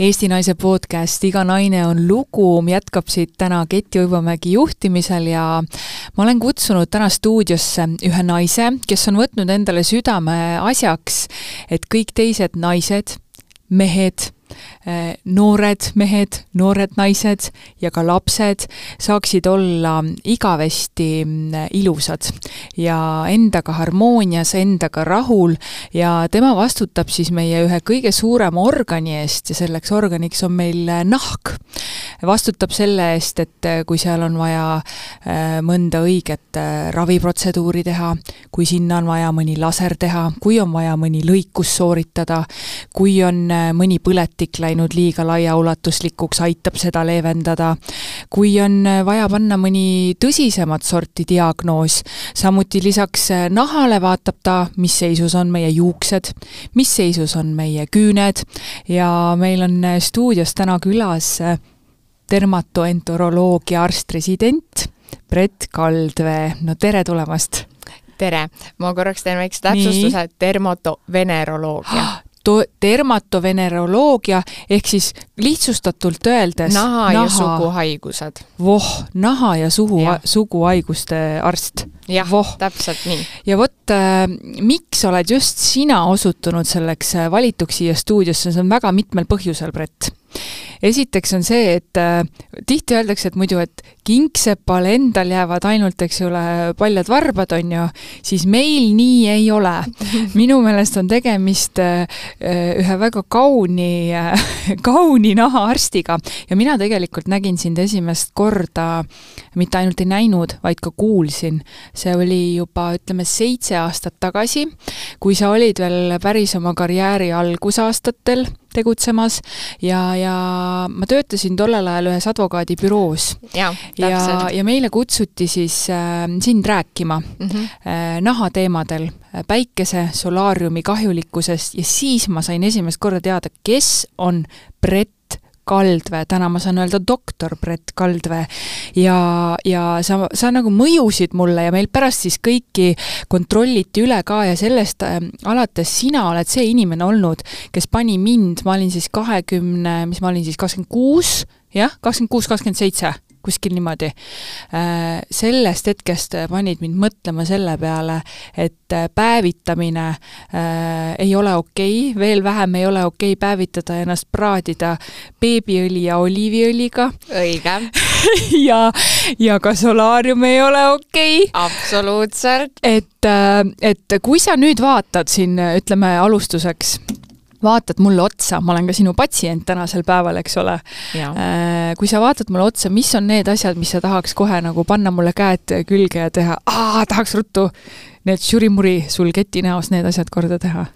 Eesti Naise podcast. Iga naine on lugu jätkab siit täna Keti Uibomägi juhtimisel ja ma olen kutsunud täna stuudiosse ühe naise, kes on võtnud endale südameasjaks, et kõik teised naised, mehed noored mehed, noored naised ja ka lapsed saaksid olla igavesti mm, ilusad ja endaga harmoonias, endaga rahul ja tema vastutab siis meie ühe kõige suurema organi eest ja selleks organiks on meil äh, nahk. vastutab selle eest, et äh, kui seal on vaja mõnda õiget raviprotseduuri teha, kui sinna on vaja mõni laser teha, kui on vaja mõni lõikus sooritada, kui on mõni põletik läinud läinud liiga laiaulatuslikuks, aitab seda leevendada. kui on vaja panna mõni tõsisemat sorti diagnoos, samuti lisaks nahale vaatab ta, mis seisus on meie juuksed, mis seisus on meie küüned. Ja meil on stuudios täna külas dermatoenteroloogia arst-resident Brett Kaldvee, no tere tulemast! tere, ma korraks teen väikse täpsustuse, dermatoveneroloogia to-, dermatoveneroloogia ehk siis lihtsustatult öeldes naha, naha ja suguhaigused. voh, naha ja suhu, suguhaiguste arst. jah, täpselt nii. ja vot äh,, miks oled just sina osutunud selleks äh, valituks siia stuudiosse, see on väga mitmel põhjusel, Brett esiteks on see, et äh, tihti öeldakse, et muidu, et kingsepal endal jäävad ainult, eks ole, paljad varbad, on ju, siis meil nii ei ole. minu meelest on tegemist äh, ühe väga kauni äh,, kauni nahaarstiga ja mina tegelikult nägin sind esimest korda, mitte ainult ei näinud, vaid ka kuulsin. see oli juba, ütleme, seitse aastat tagasi, kui sa olid veel päris oma karjääri algusaastatel tegutsemas ja, ja ma töötasin tollel ajal ühes advokaadibüroos. ja, ja, ja meile kutsuti siis äh, sind rääkima mm -hmm. äh, nahateemadel, äh, päikese, solaariumi kahjulikkusest ja siis ma sain esimest korda teada, kes on Brett Kaldvee, täna ma saan öelda doktor Brett Kaldvee, ja, ja sa, sa nagu mõjusid mulle ja meil pärast siis kõiki kontrolliti üle ka ja sellest äh, alates sina oled see inimene olnud, kes pani mind, ma olin siis kahekümne, mis ma olin siis, kakskümmend kuus, jah, kakskümmend kuus, kakskümmend seitse kuskil niimoodi. Äh, sellest hetkest panid mind mõtlema selle peale, et äh, päevitamine äh, ei ole okei okay,, veel vähem ei ole okei okay päevitada ennast praadida beebiõli ja oliiviõliga. õige ja, ja ka solaarium ei ole okei okay.. absoluutselt. et, et kui sa nüüd vaatad siin, ütleme alustuseks vaatad mulle otsa, ma olen ka sinu patsient tänasel päeval, eks ole. Äh, kui sa vaatad mulle otsa, mis on need asjad, mis sa tahaks kohe nagu panna mulle käed külge ja teha, tahaks ruttu need žurimuri sul keti näos need asjad korda teha?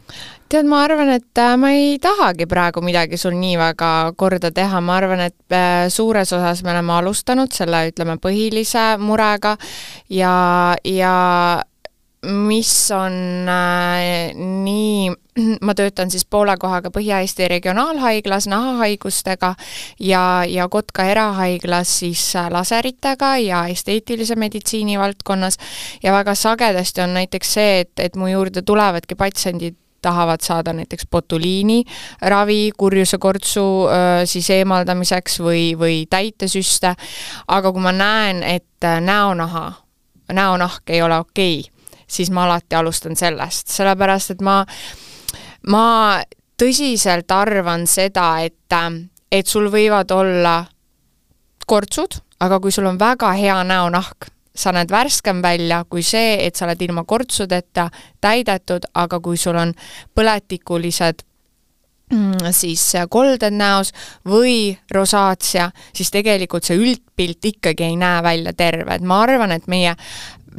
tead, ma arvan, et äh, ma ei tahagi praegu midagi sul nii väga korda teha, ma arvan, et äh, suures osas me oleme alustanud selle, ütleme, põhilise murega ja, ja mis on äh, nii ma töötan siis poole kohaga Põhja-Eesti Regionaalhaiglas nahahaigustega ja, ja Kotka erahaiglas siis laseritega ja esteetilise meditsiini valdkonnas. Ja väga sagedasti on näiteks see, et, et mu juurde tulevadki patsiendid tahavad saada näiteks botuliini ravi kurjusekortsu siis eemaldamiseks või, või täitesüste, aga kui ma näen, et näonaha, näonahk ei ole okei okay,, siis ma alati alustan sellest, sellepärast et ma ma tõsiselt arvan seda, et, et sul võivad olla kortsud, aga kui sul on väga hea näonahk, sa näed värskem välja kui see, et sa oled ilma kortsudeta täidetud, aga kui sul on põletikulised mm, siis kolded näos või rosaatsia, siis tegelikult see üldpilt ikkagi ei näe välja terve, et ma arvan, et meie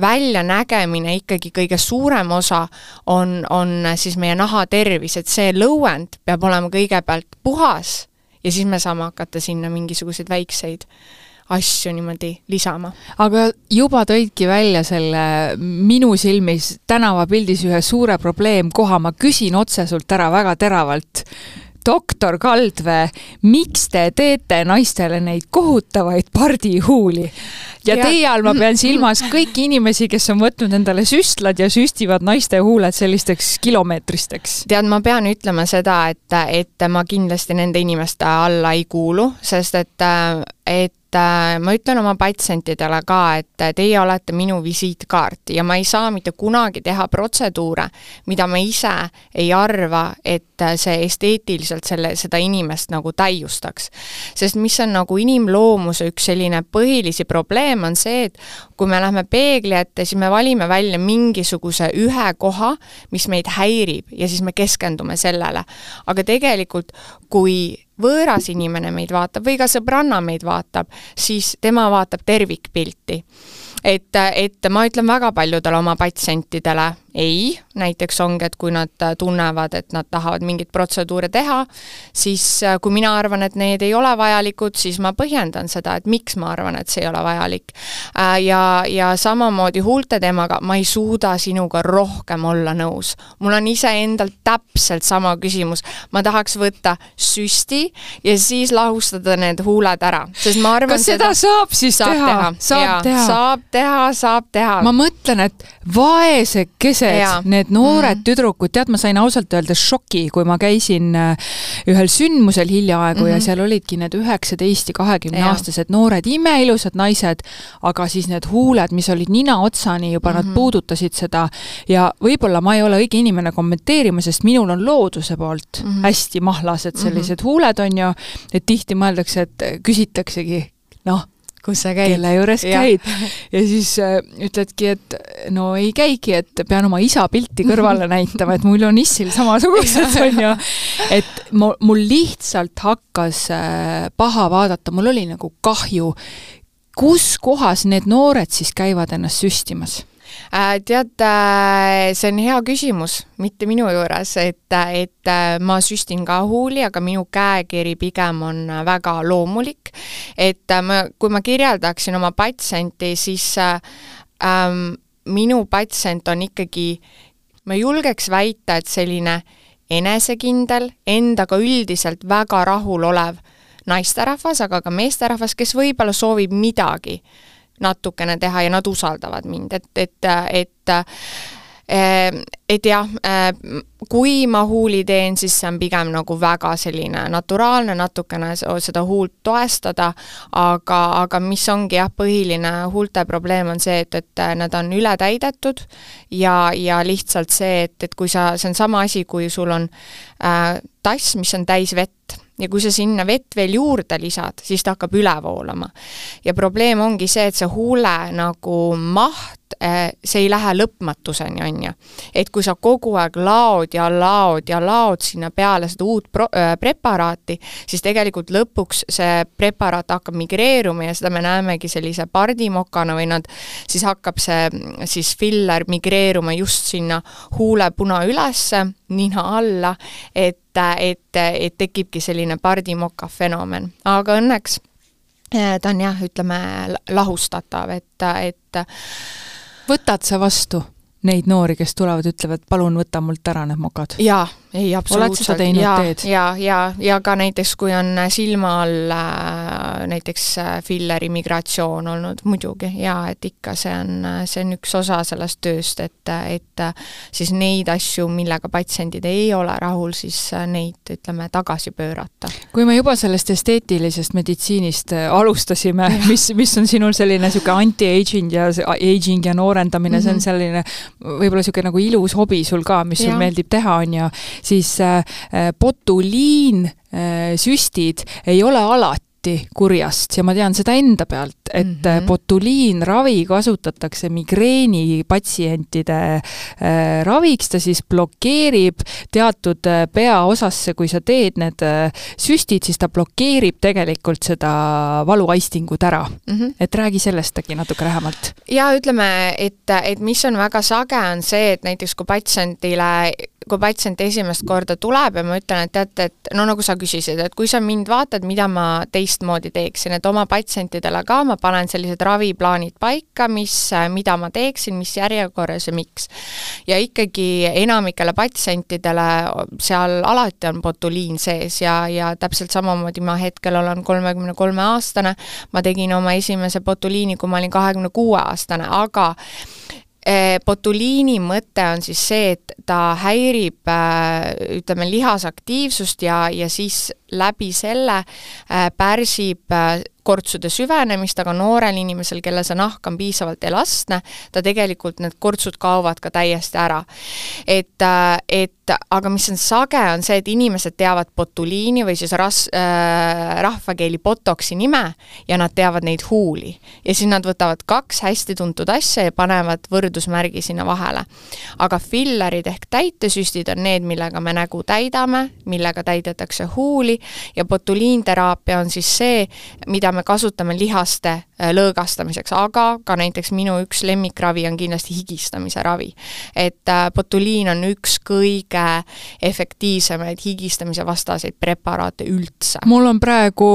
väljanägemine ikkagi kõige suurem osa on, on siis meie naha tervis, et see lõuend peab olema kõigepealt puhas ja siis me saame hakata sinna mingisuguseid väikseid asju niimoodi lisama. aga juba tõidki välja selle minu silmis tänavapildis ühe suure probleemkoha, ma küsin otse sult ära väga teravalt doktor Kaldvee, miks te teete naistele neid kohutavaid pardihuuli? ja teie all ma pean silmas kõiki inimesi, kes on võtnud endale süstlad ja süstivad naiste huuled sellisteks kilomeetristeks. tead, ma pean ütlema seda, et, et ma kindlasti nende inimeste alla ei kuulu, sest et, et äh, ma ütlen oma patsientidele ka, et teie olete minu visiitkaart ja ma ei saa mitte kunagi teha protseduure, mida ma ise ei arva, et see esteetiliselt selle, seda inimest nagu täiustaks. sest mis on nagu inimloomuse üks selline põhilisi probleeme, on see, et kui me lähme peegli ette, siis me valime välja mingisuguse ühe koha, mis meid häirib ja siis me keskendume sellele. aga tegelikult, kui võõras inimene meid vaatab või ka sõbranna meid vaatab, siis tema vaatab tervikpilti. et, et ma ütlen väga paljudele oma patsientidele ei, näiteks ongi, et kui nad tunnevad, et nad tahavad mingeid protseduure teha, siis äh, kui mina arvan, et need ei ole vajalikud, siis ma põhjendan seda, et miks ma arvan, et see ei ole vajalik. Äh, ja, ja samamoodi huulte teemaga, ma ei suuda sinuga rohkem olla nõus. mul on iseendal täpselt sama küsimus, ma tahaks võtta süsti ja siis lahustada need huuled ära, sest ma arvan kas seda, seda saab siis saab teha, teha.? saab teha, saab teha, saab teha. ma mõtlen, et vaesekese teised, need noored mm. tüdrukud, tead, ma sain ausalt öeldes šoki, kui ma käisin äh, ühel sündmusel hiljaaegu mm -hmm. ja mhm. seal olidki need üheksateist ja kahekümne aastased noored imeilusad naised, aga siis need huuled, mis olid nina otsani juba mm, -hmm. nad mhm. puudutasid seda ja võib-olla ma ei ole õige inimene kommenteerima, sest minul on looduse poolt mm -hmm. hästi mahlased sellised mm -hmm. huuled, on ju, et tihti mõeldakse, et küsitaksegi noh kus sa käid? kelle juures ja. käid. ja siis äh, ütledki, et no ei käigi, et pean oma isa pilti kõrvale näitama, et mul on issil samasugused, on ju. et mul, mul lihtsalt hakkas äh, paha vaadata, mul oli nagu kahju, kus kohas need noored siis käivad ennast süstimas tead, äh, see on hea küsimus, mitte minu juures, et, et äh, ma süstin ka huuli, aga minu käekiri pigem on väga loomulik. et ma, kui ma kirjeldaksin oma patsienti, siis ähm, minu patsient on ikkagi, ma julgeks väita, et selline enesekindel, endaga üldiselt väga rahulolev naisterahvas, aga ka meesterahvas, kes võib-olla soovib midagi natukene teha ja nad usaldavad mind, et, et, et et jah, kui ma huuli teen, siis see on pigem nagu väga selline naturaalne, natukene seda huult toestada, aga, aga mis ongi jah, põhiline huulte probleem on see, et, et nad on ületäidetud ja, ja lihtsalt see, et, et kui sa, see on sama asi, kui sul on äh, tass, mis on täis vett ja kui sa sinna vett veel juurde lisad, siis ta hakkab üle voolama. ja probleem ongi see, et see huule nagu maht, eh, see ei lähe lõpmatuseni, on ju. et kui sa kogu aeg laod ja laod ja laod sinna peale seda uut pro-, äh, preparaati, siis tegelikult lõpuks see preparaat hakkab migreeruma ja seda me näemegi sellise pardimokana või nad, siis hakkab see siis filler migreeruma just sinna huulepuna ülesse, nina alla, et et, et, et tekibki selline pardimoka fenomen, aga õnneks eh, ta on jah, ütleme lahustatav, et, et võtad sa vastu neid noori, kes tulevad, ütlevad, palun võta mult ära need mokad? jaa, ei absoluutselt. teed? ja, ja, ja ka näiteks, kui on silma all äh, näiteks äh, filleri migratsioon olnud, muidugi, jaa, et ikka see on, see on üks osa sellest tööst, et, et siis neid asju, millega patsiendid ei ole rahul, siis neid, ütleme, tagasi pöörata. kui me juba sellest esteetilisest meditsiinist äh, alustasime, mis, mis on sinul selline niisugune anti-aging ja aging ja noorendamine mm, -hmm. see on mhm. selline võib-olla niisugune nagu ilus hobi sul ka, mis ja. sul meeldib teha, on ju, siis äh, äh, botuliin süstid ei ole alati alati kurjast ja ma tean seda enda pealt, et mm -hmm. botuliinravi kasutatakse migreeni patsientide äh, raviks, ta siis blokeerib teatud äh, peaosasse, kui sa teed need äh, süstid, siis ta blokeerib tegelikult seda valuaistingut ära mm. -hmm. et räägi sellest äkki natuke lähemalt. ja ütleme, et, et mis on väga sage, on see, et näiteks kui patsiendile kui patsient esimest korda tuleb ja ma ütlen, et teate, et no nagu sa küsisid, et kui sa mind vaatad, mida ma teistmoodi teeksin, et oma patsientidele ka ma panen sellised raviplaanid paika, mis, mida ma teeksin, mis järjekorras ja miks. ja ikkagi enamikele patsientidele seal alati on botuliin sees ja, ja täpselt samamoodi ma hetkel olen kolmekümne kolme aastane, ma tegin oma esimese botuliini, kui ma olin kahekümne kuue aastane, aga Eh, botuliini mõte on siis see, et ta häirib äh, ütleme, lihasaktiivsust ja, ja siis läbi selle äh, pärsib äh, kortsude süvenemist, aga noorel inimesel, kellel see nahk on piisavalt elastne, ta tegelikult, need kortsud kaovad ka täiesti ära. et, äh, et aga mis on sage, on see, et inimesed teavad botuliini või siis ras- äh,, rahvakeeli botoksi nime ja nad teavad neid huuli. ja siis nad võtavad kaks hästi tuntud asja ja panevad võrdusmärgi sinna vahele. aga fillerid ehk täitesüstid on need, millega me nägu täidame, millega täidetakse huuli ja botuliinteraapia on siis see, mida me kasutame lihaste äh, lõõgastamiseks, aga ka näiteks minu üks lemmikravi on kindlasti higistamise ravi. et äh, botuliin on üks kõige efektiivsemaid higistamise vastaseid preparaate üldse. mul on praegu,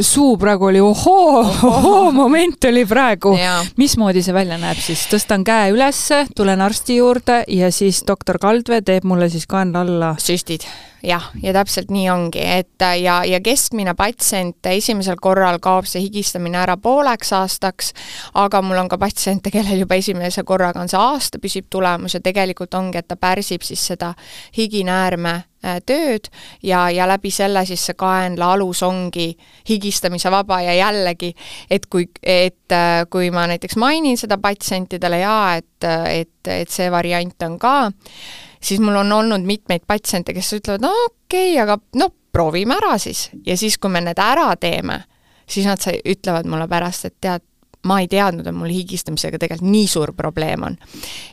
suu praegu oli ohoo, ohoo moment oli praegu. mismoodi see välja näeb siis? tõstan käe ülesse, tulen arsti juurde ja siis doktor Kaldvee teeb mulle siis kaenla alla süstid jah, ja täpselt nii ongi, et ja, ja keskmine patsient esimesel korral kaob see higistamine ära pooleks aastaks, aga mul on ka patsiente, kellel juba esimese korraga on see aasta püsib tulemus ja tegelikult ongi, et ta pärsib siis seda higinäärme äh, tööd ja, ja läbi selle siis see kaenla alus ongi higistamise vaba ja jällegi, et kui, et äh, kui ma näiteks mainin seda patsientidele ja et, et, et see variant on ka, siis mul on olnud mitmeid patsiente, kes ütlevad, no okei okay,, aga no proovime ära siis. ja siis, kui me need ära teeme, siis nad sai, ütlevad mulle pärast, et tead, ma ei teadnud, et mul higistamisega tegelikult nii suur probleem on.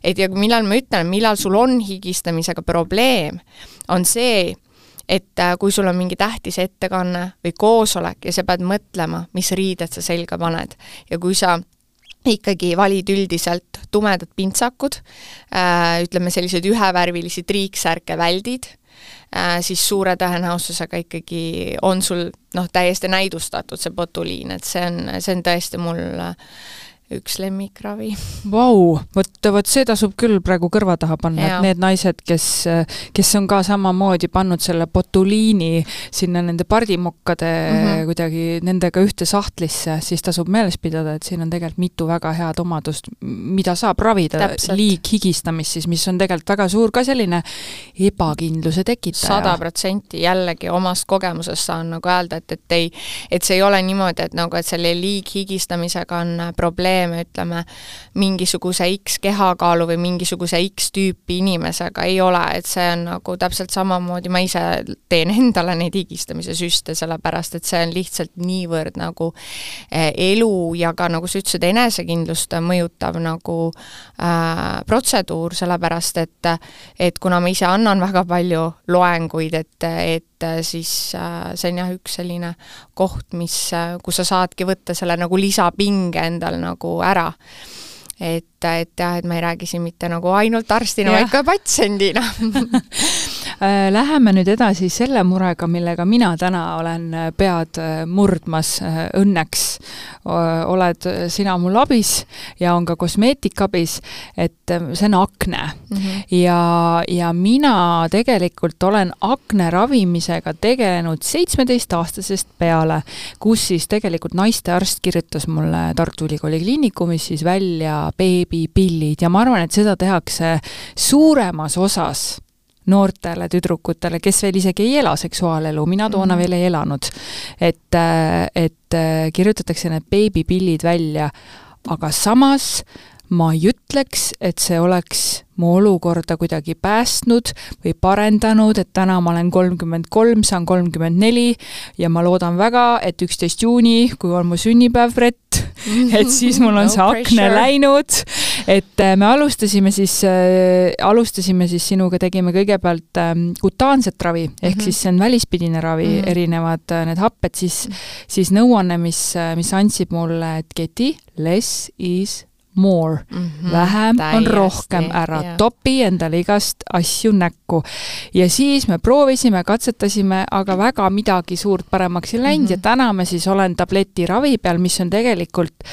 et ja millal ma ütlen, millal sul on higistamisega probleem, on see, et äh, kui sul on mingi tähtis ettekanne või koosolek ja sa pead mõtlema, mis riided sa selga paned ja kui sa ikkagi valid üldiselt tumedad pintsakud, äh, ütleme selliseid ühevärvilisi triiksärke väldid, äh, siis suure tõenäosusega ikkagi on sul noh, täiesti näidustatud see botuliin, et see on, see on tõesti mul üks lemmikravi. Vau, vot, vot see tasub küll praegu kõrva taha panna, et need naised, kes, kes on ka samamoodi pannud selle botuliini sinna nende pardimokkade mm -hmm. kuidagi nendega ühte sahtlisse, siis tasub meeles pidada, et siin on tegelikult mitu väga head omadust, mida saab ravida, liighigistamist siis, mis on tegelikult väga suur ka selline ebakindluse tekitaja. sada protsenti, jällegi omast kogemusest saan nagu öelda, et, et ei, et see ei ole niimoodi, et nagu, et selle liighigistamisega on probleem, probleeme, ütleme, mingisuguse X kehakaalu või mingisuguse X tüüpi inimesega ei ole, et see on nagu täpselt samamoodi, ma ise teen endale neid higistamise süste, sellepärast et see on lihtsalt niivõrd nagu eh, elu ja ka nagu sa ütlesid, enesekindlust mõjutav nagu äh, protseduur, sellepärast et et kuna ma ise annan väga palju loenguid, et, et siis äh, see on jah, üks selline koht, mis, kus sa saadki võtta selle nagu lisapinge endal nagu ära. Et, et jah, et ma ei räägi siin mitte nagu ainult arstina, vaid ka patsiendina Läheme nüüd edasi selle murega, millega mina täna olen äh, pead äh, murdmas. Õnneks oled sina mul abis ja on ka kosmeetikabis, et see on akne mm. -hmm. ja, ja mina tegelikult olen akne ravimisega tegelenud seitsmeteistaastasest peale, kus siis tegelikult naistearst kirjutas mulle Tartu Ülikooli Kliinikumis siis välja beebipillid ja ma arvan, et seda tehakse suuremas osas noortele tüdrukutele, kes veel isegi ei ela seksuaalelu, mina toona -hmm. veel ei elanud. et, et kirjutatakse need beebipillid välja, aga samas ma ei ütleks, et see oleks mu olukorda kuidagi päästnud või parendanud, et täna ma olen kolmkümmend kolm, saan kolmkümmend neli ja ma loodan väga, et üksteist juuni, kui on mu sünnipäev, Brett, et siis mul on no see akne pressure. läinud, et äh, me alustasime siis äh,, alustasime siis sinuga, tegime kõigepealt äh, kutaanset ravi, ehk mm -hmm. siis see on välispidine ravi mm, -hmm. erinevad äh, need happed, siis, siis nõuanne, mis, äh, mis andsid mulle, et Keti, less is more mm. -hmm, vähem täiesti, on rohkem, ära yeah. topi endale igast asju näkku. ja siis me proovisime, katsetasime, aga väga midagi suurt paremaks ei läinud mm -hmm. ja täna ma siis olen tabletiravi peal, mis on tegelikult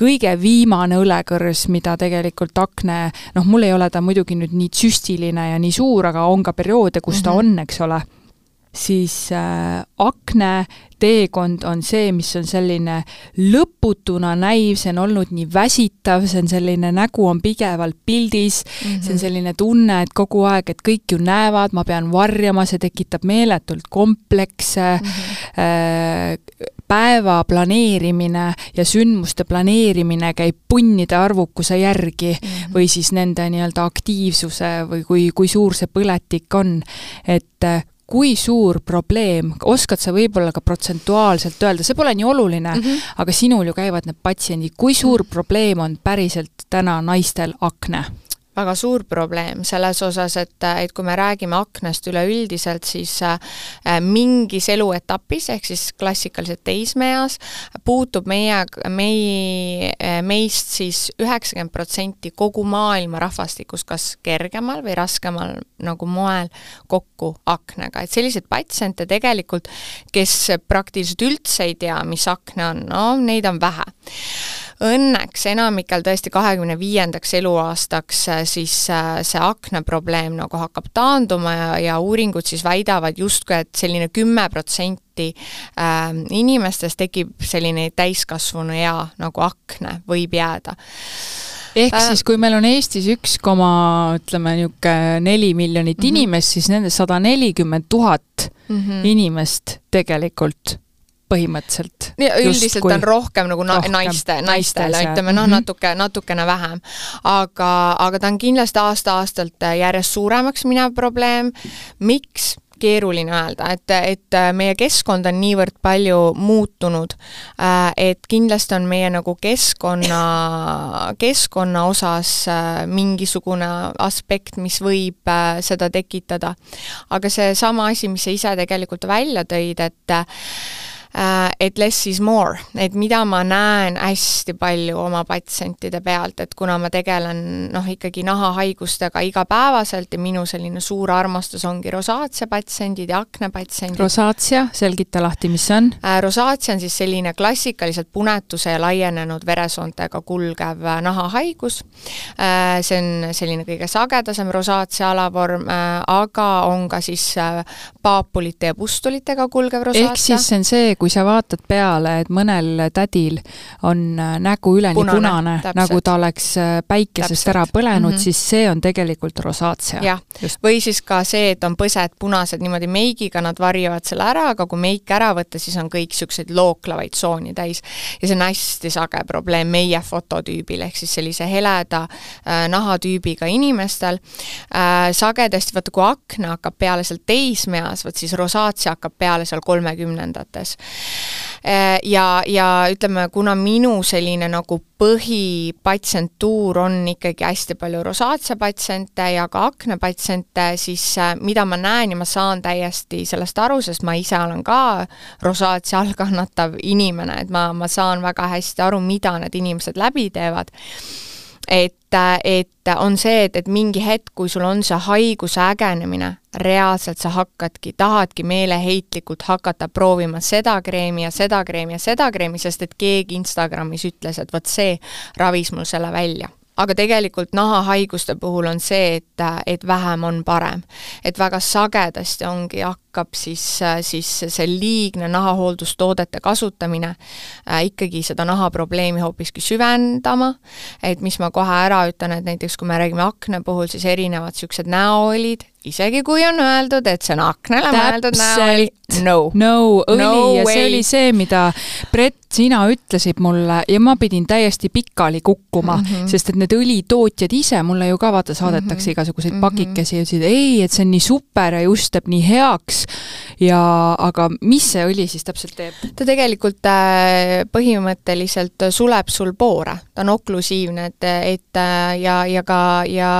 kõige viimane õlekõrs, mida tegelikult akne, noh, mul ei ole ta muidugi nüüd nii tsüstiline ja nii suur, aga on ka perioode, kus mm -hmm. ta mhm. on, eks ole siis äh, akne teekond on see, mis on selline lõputuna näiv, see on olnud nii väsitav, see on selline, nägu on pidevalt pildis mm, -hmm. see on mhm. selline tunne, et kogu aeg, et kõik ju näevad, ma pean varjama, see tekitab meeletult komplekse mm, -hmm. äh, päeva planeerimine ja sündmuste planeerimine käib punnide arvukuse järgi mm -hmm. või siis nende nii-öelda aktiivsuse või kui, kui suur see põletik on, et äh, kui suur probleem, oskad sa võib-olla ka protsentuaalselt öelda, see pole nii oluline mm, -hmm. aga sinul ju käivad need patsiendid, kui suur probleem on päriselt täna naistel akne? Väga suur probleem selles osas, et, et kui me räägime aknast üleüldiselt, siis äh, mingis eluetapis, ehk siis klassikaliselt teismeeas, puutub meie, mei-, meist siis üheksakümmend protsenti kogu maailma rahvastikust kas kergemal või raskemal nagu moel kokku aknega, et selliseid patsiente tegelikult, kes praktiliselt üldse ei tea, mis akne on, no neid on vähe Õnneks enamikel tõesti kahekümne viiendaks eluaastaks äh, siis äh, see aknaprobleem nagu hakkab taanduma ja, ja uuringud siis väidavad justkui, et selline kümme protsenti äh, inimestest tekib selline täiskasvanu ea nagu akne, võib jääda ehk äh, siis, kui meil on Eestis üks koma, ütleme niisugune neli miljonit mm -hmm. inimest, siis nendest sada nelikümmend tuhat mhm. inimest tegelikult põhimõtteliselt. üldiselt on rohkem nagu na rohkem, naiste, naistele, ütleme noh, mhm. natuke, natukene vähem. aga, aga ta on kindlasti aasta-aastalt järjest suuremaks minev probleem. miks? keeruline öelda, et, et meie keskkond on niivõrd palju muutunud, et kindlasti on meie nagu keskkonna, keskkonna osas mingisugune aspekt, mis võib seda tekitada. aga seesama asi, mis sa ise tegelikult välja tõid, et Äh, et less is more, et mida ma näen hästi palju oma patsientide pealt, et kuna ma tegelen noh, ikkagi nahahaigustega igapäevaselt ja minu selline suur armastus ongi rosaatsia patsiendid ja aknepatsiendid. rosaatsia, selgita lahti, mis see on? Äh, rosaatsia on siis selline klassikaliselt punetuse ja laienenud veresoontega kulgev äh, nahahaigus. see on selline kõige sagedasem rosaatsia alavorm, aga on ka siis paapulite ja pustulitega kulgev rosaatsia. ehk siis see on see, kui sa vaatad peale, et mõnel tädil on äh, nägu üleni punane, punane, nagu ta oleks äh, päikesest täpselt. ära põlenud mm, -hmm. siis see on tegelikult rosaatsia. või siis ka see, et on põsed punased niimoodi meigiga, nad varjavad selle ära, aga kui meik ära võtta, siis on kõik niisuguseid looklavaid tsooni täis. ja see on hästi sage probleem meie fototüübil, ehk siis sellise heleda äh, nahatüübiga inimestel äh,. sagedasti, vaata kui akna hakkab peale seal teismeeas, vot siis rosaatsia hakkab peale seal kolmekümnendates. Äh, ja, ja ütleme, kuna minu selline nagu põhipatsientuur on ikkagi hästi palju rosaatsia patsiente ja ka aknapatsiente, siis äh, mida ma näen ja ma saan täiesti sellest aru, sest ma ise olen ka rosaatsia all kannatav inimene, et ma, ma saan väga hästi aru, mida need inimesed läbi teevad et, et on see, et, et mingi hetk, kui sul on see haiguse ägenemine, reaalselt sa hakkadki, tahadki meeleheitlikult hakata proovima seda kreemi ja seda kreemi ja seda kreemi, sest et keegi Instagramis ütles, et vot see ravis mul selle välja aga tegelikult nahahaiguste puhul on see, et, et vähem on parem. et väga sagedasti ongi, hakkab siis, siis see liigne nahahooldustoodete kasutamine äh, ikkagi seda nahaprobleemi hoopiski süvendama, et mis ma kohe ära ütlen, et näiteks kui me räägime akna puhul, siis erinevad niisugused näoolid, isegi kui on öeldud, et see on aknale mõeldud näoõli, no. no õli no ja way. see oli see, mida Brett, sina ütlesid mulle ja ma pidin täiesti pikali kukkuma mm, -hmm. sest et need õlitootjad ise, mulle ju ka vaata saadetakse mm -hmm. igasuguseid mhm. pakikesi ja ütlesid ei, et see on nii super ja just teeb nii heaks. Ja aga mis see õli siis täpselt teeb? ta tegelikult äh, põhimõtteliselt suleb sul poore, ta on oklusiivne, et, et äh, ja, ja ka, ja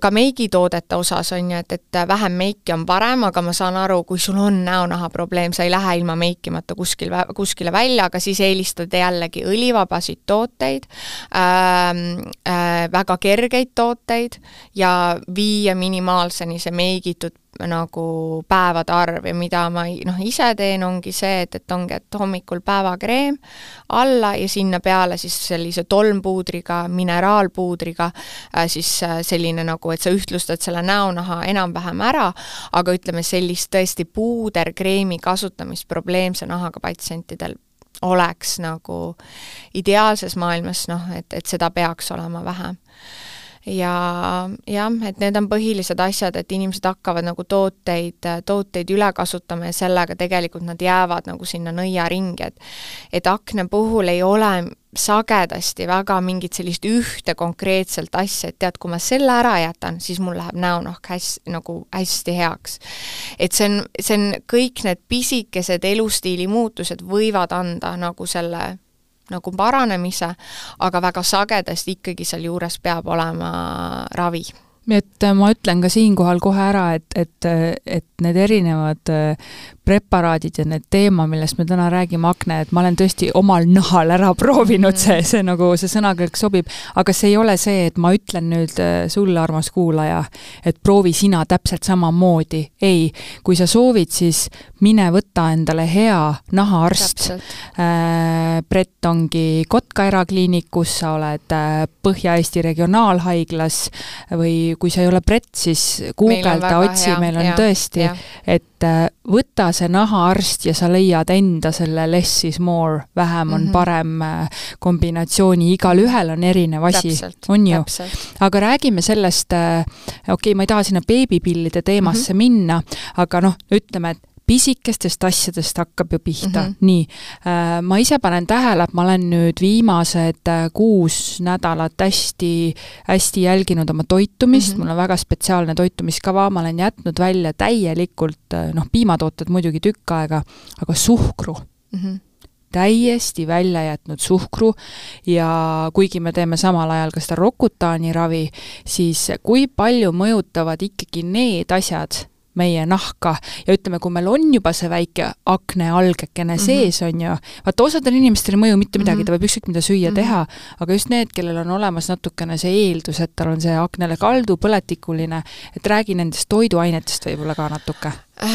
ka meigitoodete osas on ju, et, et vähem meiki on parem, aga ma saan aru, kui sul on näonaha probleem, sa ei lähe ilma meikimata kuskil, kuskile välja, aga siis eelistad jällegi õlivabasid tooteid äh,, äh, väga kergeid tooteid ja viia minimaalseni see meigitud nagu päevade arv ja mida ma noh, ise teen, ongi see, et, et ongi, et hommikul päevakreem alla ja sinna peale siis sellise tolmpuudriga, mineraalpuudriga äh, siis äh, selline nagu, et sa ühtlustad selle näonaha enam-vähem ära, aga ütleme, sellist tõesti puuderkreemi kasutamist probleemse nahaga patsientidel oleks nagu ideaalses maailmas noh, et, et seda peaks olema vähem ja jah, et need on põhilised asjad, et inimesed hakkavad nagu tooteid, tooteid üle kasutama ja sellega tegelikult nad jäävad nagu sinna nõiaringi, et et akna puhul ei ole sagedasti väga mingit sellist ühte konkreetselt asja, et tead, kui ma selle ära jätan, siis mul läheb näonahk hästi, nagu hästi heaks. et see on, see on, kõik need pisikesed elustiili muutused võivad anda nagu selle nagu paranemise, aga väga sagedasti ikkagi sealjuures peab olema ravi. Et ma ütlen ka siinkohal kohe ära, et, et, et need erinevad preparaadid ja need teema, millest me täna räägime, akne, et ma olen tõesti omal nahal ära proovinud, see, mm. see nagu, see sõnakõlk sobib, aga see ei ole see, et ma ütlen nüüd äh, sulle, armas kuulaja, et proovi sina täpselt samamoodi. ei, kui sa soovid, siis mine võta endale hea nahaarst. Äh, Brett ongi Kotka erakliinikus, sa oled äh, Põhja-Eesti Regionaalhaiglas või kui sa ei ole Brett, siis guugelda, otsi, meil on hea, tõesti, et võta see nahaarst ja sa leiad enda selle less is more, vähem on mm -hmm. parem äh, kombinatsiooni, igalühel on erinev asi, on ju. aga räägime sellest, äh, okei okay,, ma ei taha sinna beebipillide teemasse mm -hmm. minna, aga noh, ütleme, et pisikestest asjadest hakkab ju pihta mm, -hmm. nii. Äh, ma ise panen tähele, et ma olen nüüd viimased äh, kuus nädalat hästi, hästi jälginud oma toitumist mm, -hmm. mul on väga spetsiaalne toitumiskava, ma olen jätnud välja täielikult, äh, noh, piimatooted muidugi tükk aega, aga suhkru mm. -hmm täiesti välja jätnud suhkru ja kuigi me teeme samal ajal ka seda Rokutaani ravi, siis kui palju mõjutavad ikkagi need asjad meie nahka ja ütleme, kui meil on juba see väike aknealgekene mm -hmm. sees, on ju, vaata osadel inimestel ei mõju mitte midagi mm, -hmm. ta võib ükskõik mida süüa mm -hmm. teha, aga just need, kellel on olemas natukene see eeldus, et tal on see aknele kaldu, põletikuline, et räägi nendest toiduainetest võib-olla ka natuke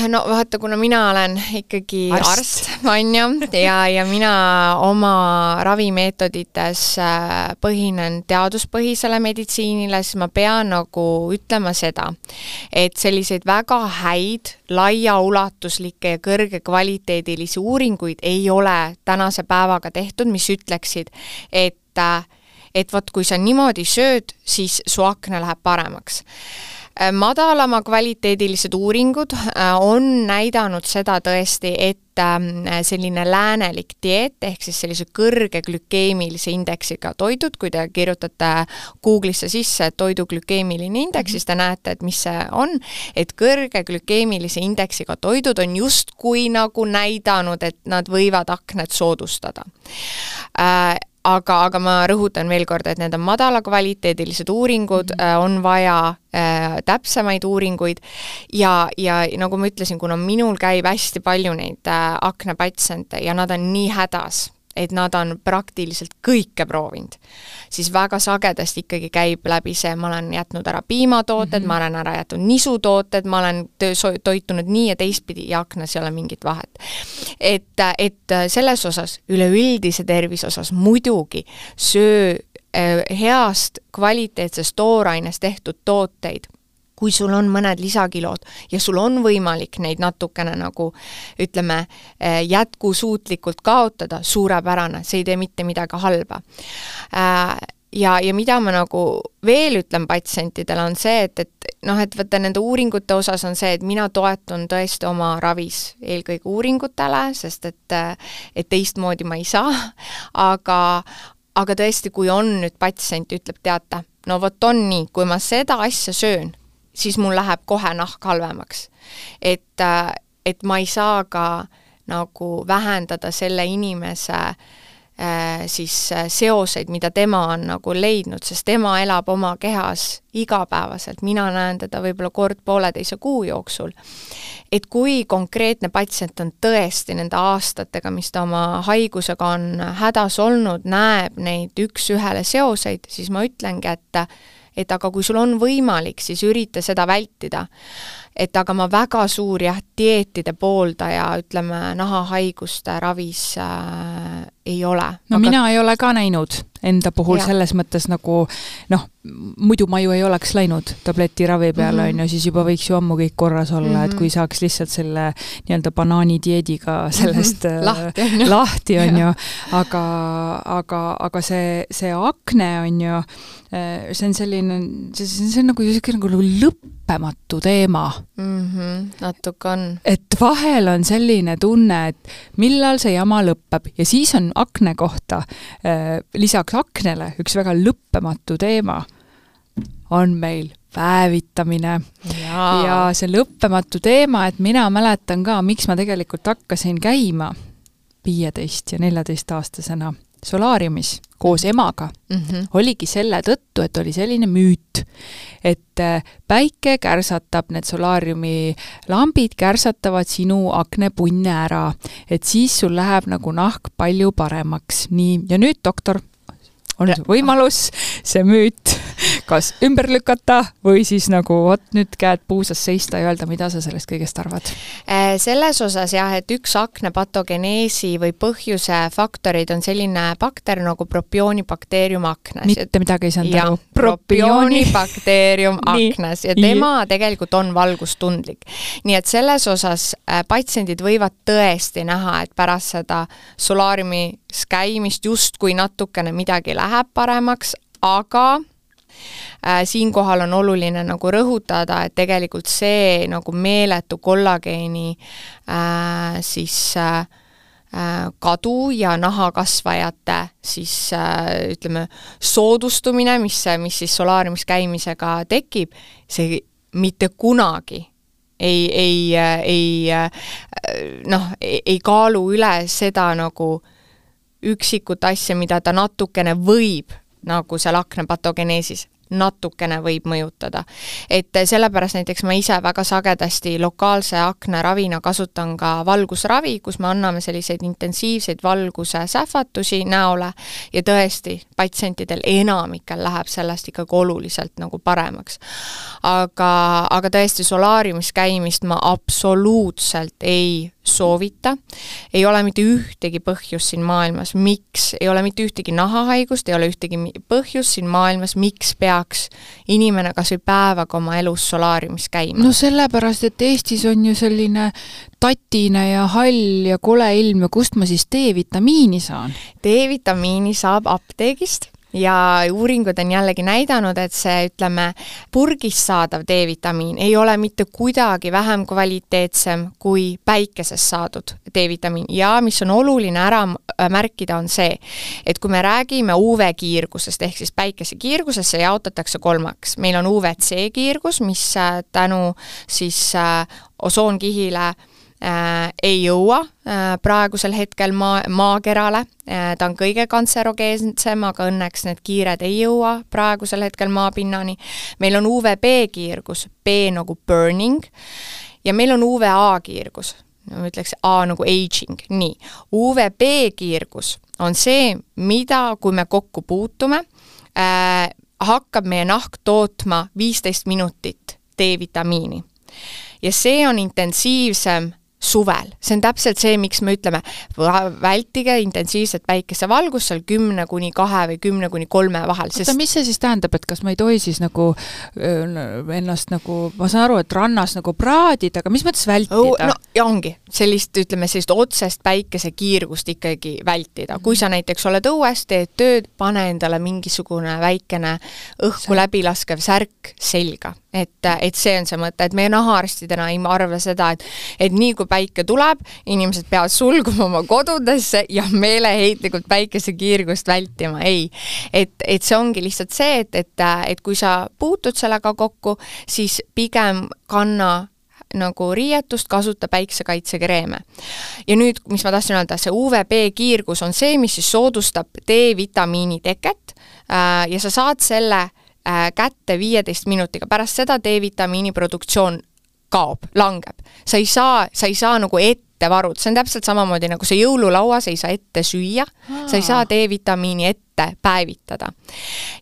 no vaata, kuna mina olen ikkagi arst, arst, on ju, ja, ja mina oma ravimeetodites äh, põhinen teaduspõhisele meditsiinile, siis ma pean nagu ütlema seda, et selliseid väga häid, laiaulatuslikke ja kõrgekvaliteedilisi uuringuid ei ole tänase päevaga tehtud, mis ütleksid, et äh, et vot, kui sa niimoodi sööd, siis su akna läheb paremaks. Äh, madalama kvaliteedilised uuringud äh, on näidanud seda tõesti, et ähm, selline läänelik dieet ehk siis sellise kõrge glükeemilise indeksiga toidud, kui te kirjutate Google'isse sisse toidu glükeemiline indeks, siis te näete, et mis see on, et kõrge glükeemilise indeksiga toidud on justkui nagu näidanud, et nad võivad aknet soodustada. Äh, aga, aga ma rõhutan veel kord, et need on madalakvaliteedilised uuringud mm, -hmm. on vaja äh, täpsemaid uuringuid ja, ja nagu ma ütlesin, kuna minul käib hästi palju neid äh, aknapatsiente ja nad on nii hädas et nad on praktiliselt kõike proovinud, siis väga sagedasti ikkagi käib läbi see, ma olen jätnud ära piimatooted mm, -hmm. ma olen ära jätnud nisutooted, ma olen toitunud nii ja teistpidi ja aknas ei ole mingit vahet. et, et selles osas, üleüldise tervise osas muidugi söö äh, heast kvaliteetsest toorainest tehtud tooteid kui sul on mõned lisakilod ja sul on võimalik neid natukene nagu ütleme, eh, jätkusuutlikult kaotada, suurepärane, see ei tee mitte midagi halba. Äh, ja, ja mida ma nagu veel ütlen patsientidele, on see, et, et noh, et vaata nende uuringute osas on see, et mina toetun tõesti oma ravis eelkõige uuringutele, sest et et teistmoodi ma ei saa, aga aga tõesti, kui on nüüd patsient, ütleb, teate, no vot on nii, kui ma seda asja söön, siis mul läheb kohe nahk halvemaks. et, äh, et ma ei saa ka nagu vähendada selle inimese äh, siis äh, seoseid, mida tema on nagu leidnud, sest tema elab oma kehas igapäevaselt, mina näen teda võib-olla kord pooleteise kuu jooksul. et kui konkreetne patsient on tõesti nende aastatega, mis ta oma haigusega on hädas olnud, näeb neid üks-ühele seoseid, siis ma ütlengi, et et aga kui sul on võimalik, siis ürita seda vältida et aga ma väga suur jah, dieetide pooldaja, ütleme, nahahaiguste ravis äh, ei ole. no aga... mina ei ole ka näinud enda puhul ja. selles mõttes nagu noh, muidu ma ju ei oleks läinud tabletiravi peale, mhm. on ju, siis juba võiks ju ammu kõik korras olla mm, -hmm. et mhm. kui saaks lihtsalt selle nii-öelda banaanidieediga sellest mm -hmm. lahti, on ju, lahti, on ju, aga, aga, aga see, see akne on ju, äh, see on selline, see, see on nagu niisugune nagu lõppematu teema mm. -hmm, natuke on. et vahel on selline tunne, et millal see jama lõpeb ja siis on akne kohta äh, lisaks aknele üks väga lõppematu teema on meil päevitamine. ja see lõppematu teema, et mina mäletan ka, miks ma tegelikult hakkasin käima viieteist ja neljateistaastasena solaariumis koos emaga mm, -hmm. oligi selle tõttu, et oli selline müüt, et äh, päike kärsatab, need solaariumi lambid kärsatavad sinu aknepunne ära, et siis sul läheb nagu nahk palju paremaks, nii, ja nüüd doktor, on võimalus see müüt kas ümber lükata või siis nagu vot nüüd käed puusas seista ja öelda, mida sa sellest kõigest arvad? Äh, selles osas jah, et üks akne patogeneesi või põhjuse faktorid on selline bakter nagu propioonibakteerium aknas. mitte midagi ei saanud aru. propioonibakteerium aknas ja tema tegelikult on valgustundlik. nii et selles osas äh, patsiendid võivad tõesti näha, et pärast seda solaariumis käimist justkui natukene midagi läheb paremaks, aga äh, siinkohal on oluline nagu rõhutada, et tegelikult see nagu meeletu kollageeni äh, siis äh, äh kadu ja nahakasvajate siis äh, ütleme, soodustumine, mis, mis siis solaariumis käimisega tekib, see mitte kunagi ei, ei, ei noh, ei kaalu üle seda nagu üksikut asja, mida ta natukene võib nagu seal aknapatogeneesis natukene võib mõjutada. et sellepärast näiteks ma ise väga sagedasti lokaalse aknaravina kasutan ka valgusravi, kus me anname selliseid intensiivseid valguse sähvatusi näole ja tõesti, patsientidel enamikel läheb sellest ikkagi oluliselt nagu paremaks. aga, aga tõesti, solaariumis käimist ma absoluutselt ei soovita. ei ole mitte ühtegi põhjust siin maailmas, miks, ei ole mitte ühtegi nahahaigust, ei ole ühtegi põhjust siin maailmas, miks peaks inimene kas või päevaga oma elus solaariumis käima. no sellepärast, et Eestis on ju selline tatine ja hall ja kole ilm ja kust ma siis D-vitamiini saan? D-vitamiini saab apteegist ja uuringud on jällegi näidanud, et see, ütleme, purgist saadav D-vitamiin ei ole mitte kuidagi vähem kvaliteetsem kui päikesest saadud D-vitamiin ja mis on oluline ära märkida, on see, et kui me räägime UV-kiirgusest ehk siis päikesekiirgusest, see jaotatakse kolmaks. meil on UVC kiirgus, mis äh, tänu siis äh, osoonkihile äh, ei jõua äh, praegusel hetkel maa, maakerale äh,, ta on kõige kantserogeensem, aga õnneks need kiired ei jõua praegusel hetkel maapinnani. meil on UVB kiirgus, B nagu burning, ja meil on UVA kiirgus, ma ütleks A nagu aging, nii. UVB kiirgus on see, mida, kui me kokku puutume äh,, hakkab meie nahk tootma viisteist minutit D-vitamiini ja see on intensiivsem suvel, see on täpselt see, miks me ütleme, vältige intensiivset päikesevalgust seal kümne kuni kahe või kümne kuni kolme vahel, sest oota, mis see siis tähendab, et kas ma ei tohi siis nagu ennast nagu, ma saan aru, et rannas nagu praadida, aga mis mõttes vältida? Oh,? no ja ongi, sellist, ütleme sellist otsest päikesekiirgust ikkagi vältida, kui sa näiteks oled õues, teed tööd, pane endale mingisugune väikene õhku läbi laskev särk selga et, et see on see mõte, et meie nahaarstidena ei arva seda, et et nii kui päike tuleb, inimesed peavad sulguma oma kodudesse ja meeleheitlikult päikesekiirgust vältima, ei. et, et see ongi lihtsalt see, et, et, et kui sa puutud sellega kokku, siis pigem kanna nagu riietust, kasuta päiksekaitsekreeme. ja nüüd, mis ma tahtsin öelda, see UVB kiirgus on see, mis siis soodustab D-vitamiini teket äh, ja sa saad selle äh, kätte viieteist minutiga, pärast seda D-vitamiini produktsioon kaob, langeb. sa ei saa, sa ei saa nagu ette varuda, see on täpselt samamoodi nagu see jõululaua, sa ei saa ette süüa, sa ei saa D-vitamiini ette päevitada.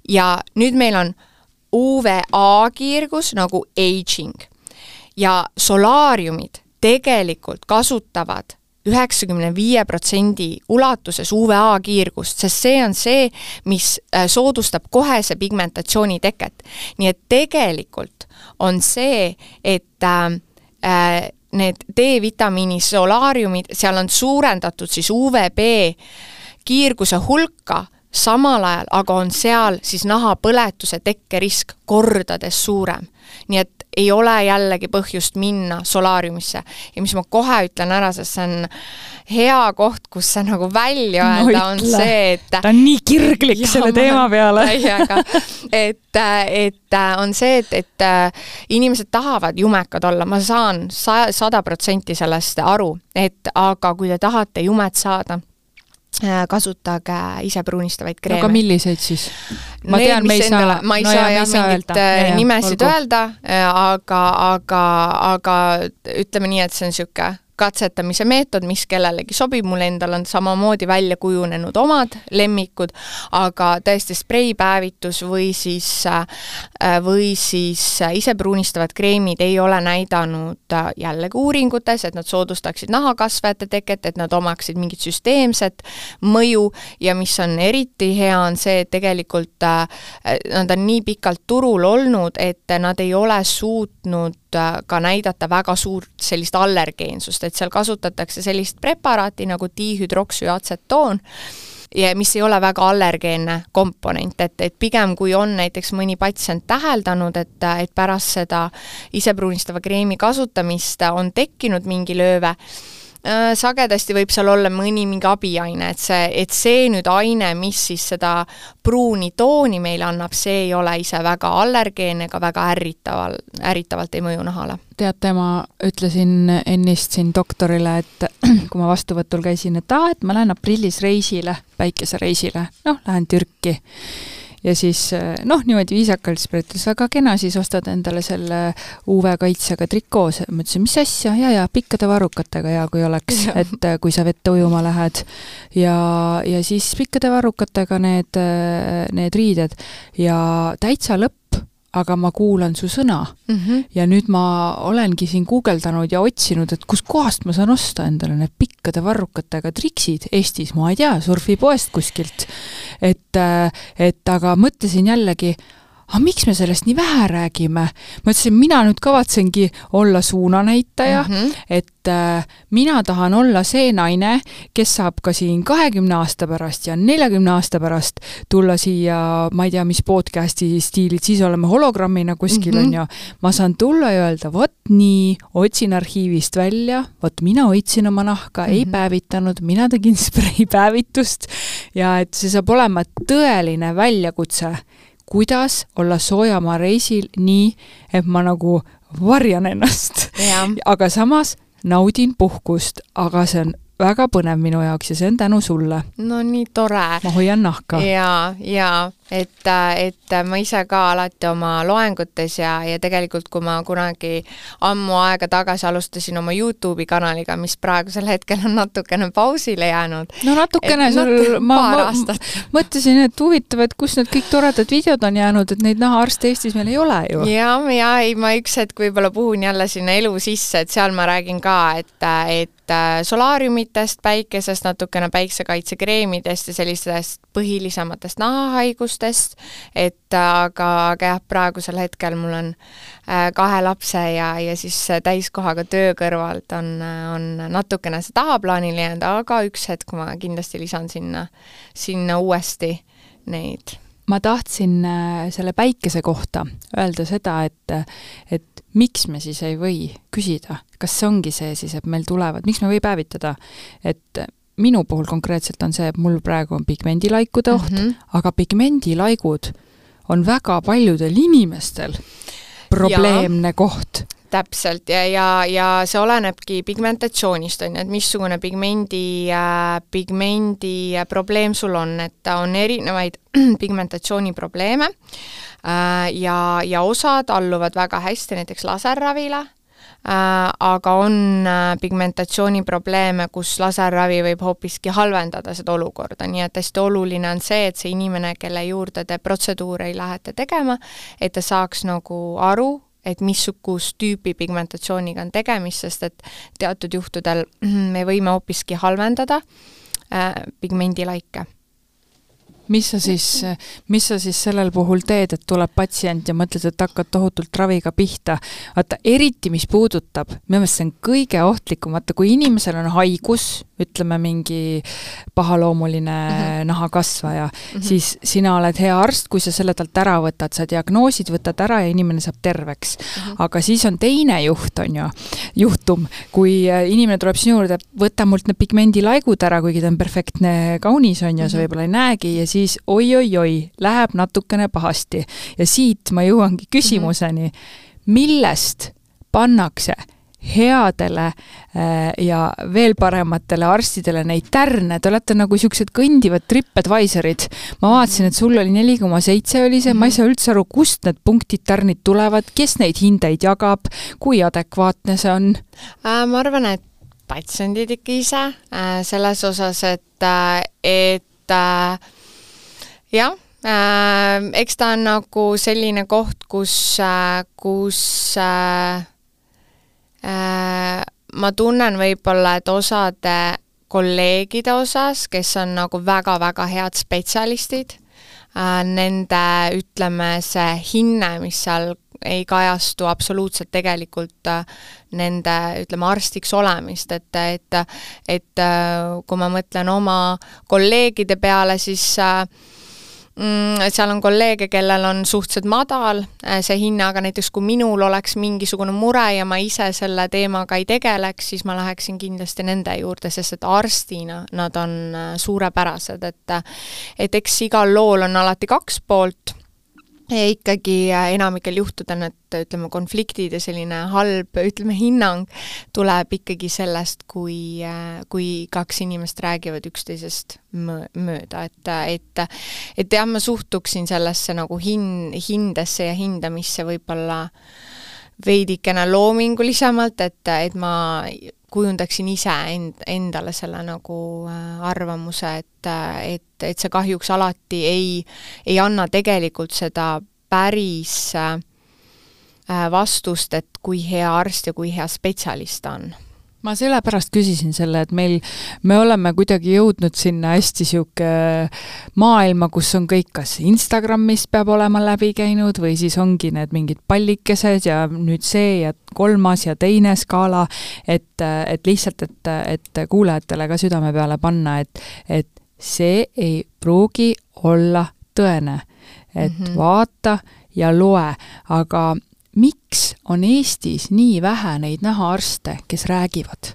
ja nüüd meil on UVA kiirgus nagu aging. Ja solaariumid tegelikult kasutavad üheksakümne viie protsendi ulatuses UVA kiirgust, sest see on see, mis äh, soodustab kohese pigmentatsiooni teket. nii et tegelikult on see, et äh, äh need D-vitamiini solaariumid, seal on suurendatud siis UVB kiirguse hulka, samal ajal aga on seal siis nahapõletuse tekkerisk kordades suurem. nii et ei ole jällegi põhjust minna solaariumisse. ja mis ma kohe ütlen ära, sest see on hea koht, kus see nagu välja öelda no, on see, et ta on nii kirglik ja, selle teema peale. täiega, et, et on see, et, et inimesed tahavad jumekad olla, ma saan sa-, sada protsenti sellest aru, et aga kui te tahate jumet saada, Äh, kasutage ise pruunistavaid kreeme. aga milliseid siis? ma Need, tean, me ei saa, ma ei no saa jah mingit äh, nimesid olgu. öelda, äh, aga, aga, aga ütleme nii, et see on niisugune katsetamise meetod, mis kellelegi sobib, mul endal on samamoodi välja kujunenud omad lemmikud, aga tõesti spreipäevitus või siis, äh, või siis isepruunistavad kreemid ei ole näidanud äh, jällegi uuringutes, et nad soodustaksid nahakasvajate teket, et nad omaksid mingit süsteemset mõju. Ja mis on eriti hea, on see, et tegelikult äh, nad on nii pikalt turul olnud, et nad ei ole suutnud ka näidata väga suurt sellist allergeensust, et seal kasutatakse sellist preparaati nagu dihüdroksüatsetoon, ja mis ei ole väga allergeenne komponent, et, et pigem kui on näiteks mõni patsient täheldanud, et, et pärast seda isepruunistava kreemi kasutamist on tekkinud mingi lööve, sagedasti võib seal olla mõni mingi abiaine, et see, et see nüüd aine, mis siis seda pruuni tooni meile annab, see ei ole ise väga allergeenne ega väga ärritaval, ärritavalt ei mõju nahale. teate, ma ütlesin ennist siin doktorile, et kui ma vastuvõtul käisin, et aa, et ma lähen aprillis reisile, päikesereisile, noh, lähen Türki ja siis eh, noh, niimoodi viisakalt siis ütles, väga kena, siis ostad endale selle UV-kaitsega trikoo, ma ütlesin, mis asja, ja, ja pikkade varrukatega hea, kui oleks, et eh, kui sa vette ujuma lähed. ja, ja siis pikkade varrukatega need, eh, need riided. Ja täitsa lõpp aga ma kuulan su sõna mm. -hmm. ja nüüd ma olengi siin guugeldanud ja otsinud, et kuskohast ma saan osta endale need pikkade varrukatega triksid Eestis, ma ei tea, surfipoest kuskilt. et, et aga mõtlesin jällegi, aga miks me sellest nii vähe räägime? ma ütlesin, mina nüüd kavatsengi olla suunanäitaja mm, -hmm. et äh, mina tahan olla see naine, kes saab ka siin kahekümne aasta pärast ja neljakümne aasta pärast tulla siia, ma ei tea, mis podcast'i stiilid, siis oleme hologrammina kuskil mm, -hmm. on ju. ma saan tulla ja öelda, vot nii, otsin arhiivist välja, vot mina hoidsin oma nahka mm, -hmm. ei mhm. päevitanud, mina tegin spreipäevitust ja et see saab olema tõeline väljakutse kuidas olla soojamaa reisil nii, et ma nagu varjan ennast. aga samas naudin puhkust, aga see on väga põnev minu jaoks ja see on tänu sulle. no nii tore. ma hoian nahka. ja, ja et, et ma ise ka alati oma loengutes ja, ja tegelikult kui ma kunagi ammu aega tagasi alustasin oma Youtube'i kanaliga, mis praegusel hetkel on natukene pausile jäänud. no natukene sul ma, ma mõtlesin, et huvitav, et kus need kõik toredad videod on jäänud, et neid nahaarste Eestis meil ei ole ju. ja, ja ei, ma üks hetk võib-olla puhun jälle sinna elu sisse, et seal ma räägin ka, et, et solaariumitest, päikesest, natukene päiksekaitsekreemidest ja sellistest põhilisematest nahahaigustest, et aga, aga jah, praegusel hetkel mul on äh, kahe lapse ja, ja siis täiskohaga töö kõrvalt on, on natukene see tahaplaanile jäänud, aga üks hetk ma kindlasti lisan sinna, sinna uuesti neid. Ma tahtsin äh, selle päikese kohta öelda seda, et, et miks me siis ei või küsida, kas see ongi see siis, et meil tulevad, miks me ei või päevitada, et minu puhul konkreetselt on see, et mul praegu on pigmendilaikude oht mm, -hmm. aga pigmendilaigud on väga paljudel inimestel probleemne ja. koht täpselt ja, ja, ja see olenebki pigmentatsioonist, on ju, et missugune pigmendi äh,, pigmendi probleem sul on, et on erinevaid pigmentatsiooniprobleeme äh, ja, ja osad alluvad väga hästi näiteks laserravile äh,, aga on äh, pigmentatsiooniprobleeme, kus laserravi võib hoopiski halvendada seda olukorda, nii et hästi oluline on see, et see inimene, kelle juurde te protseduure lähete tegema, et ta saaks nagu aru, et missugust tüüpi pigmentatsiooniga on tegemist, sest et teatud juhtudel me võime hoopiski halvendada äh, pigmendilaike mis sa siis, mis sa siis sellel puhul teed, et tuleb patsient ja mõtled, et hakkad tohutult raviga pihta. vaata, eriti mis puudutab, minu meelest see on kõige ohtlikum, vaata kui inimesel on haigus, ütleme mingi pahaloomuline mm -hmm. nahakasvaja mm, -hmm. siis sina oled hea arst, kui sa selle talt ära võtad, sa diagnoosid võtad ära ja inimene saab terveks mm. -hmm. aga siis on teine juht, on ju, juhtum, kui äh, inimene tuleb sinu juurde, võta mult need pigmendilaigud ära, kuigi ta on perfektne, kaunis, on ju sa mhm. võib-olla ei näegi ja siis oi-oi-oi, läheb natukene pahasti. ja siit ma jõuangi küsimuseni, millest pannakse headele äh, ja veel parematele arstidele neid tärne, te olete nagu niisugused kõndivad TripAdvisorid. ma vaatasin, et sul oli neli koma seitse oli see, ma ei saa üldse aru, kust need punktid, tärnid tulevad, kes neid hindeid jagab, kui adekvaatne see on? Äh, ma arvan, et patsiendid ikka ise äh, selles osas, et, et jah äh,, eks ta on nagu selline koht, kus äh,, kus äh, äh, ma tunnen võib-olla, et osade kolleegide osas, kes on nagu väga-väga head spetsialistid äh,, nende ütleme, see hinne, mis seal ei kajastu absoluutselt tegelikult äh, nende, ütleme, arstiks olemist, et, et et äh, kui ma mõtlen oma kolleegide peale, siis äh, Mm, seal on kolleege, kellel on suhteliselt madal äh, see hinne, aga näiteks kui minul oleks mingisugune mure ja ma ise selle teemaga ei tegeleks, siis ma läheksin kindlasti nende juurde, sest et arstina nad on äh, suurepärased, et et eks igal lool on alati kaks poolt ja ikkagi äh, enamikel juhtudel need, ütleme, konfliktid ja selline halb, ütleme, hinnang tuleb ikkagi sellest, kui, äh, kui kaks inimest räägivad üksteisest mö-, mööda, et, et et jah, ma suhtuksin sellesse nagu hin-, hindesse ja hindamisse võib-olla veidikene loomingulisemalt, et, et ma kujundaksin ise end, endale selle nagu äh, arvamuse, et, et, et see kahjuks alati ei, ei anna tegelikult seda päris äh, vastust, et kui hea arst ja kui hea spetsialist ta on ma sellepärast küsisin selle, et meil, me oleme kuidagi jõudnud sinna hästi niisugune maailma, kus on kõik kas Instagramist peab olema läbi käinud või siis ongi need mingid pallikesed ja nüüd see ja kolmas ja teine skaala, et, et lihtsalt, et, et kuulajatele ka südame peale panna, et, et see ei pruugi olla tõene. et mm -hmm. vaata ja loe, aga miks on Eestis nii vähe neid nahaarste, kes räägivad?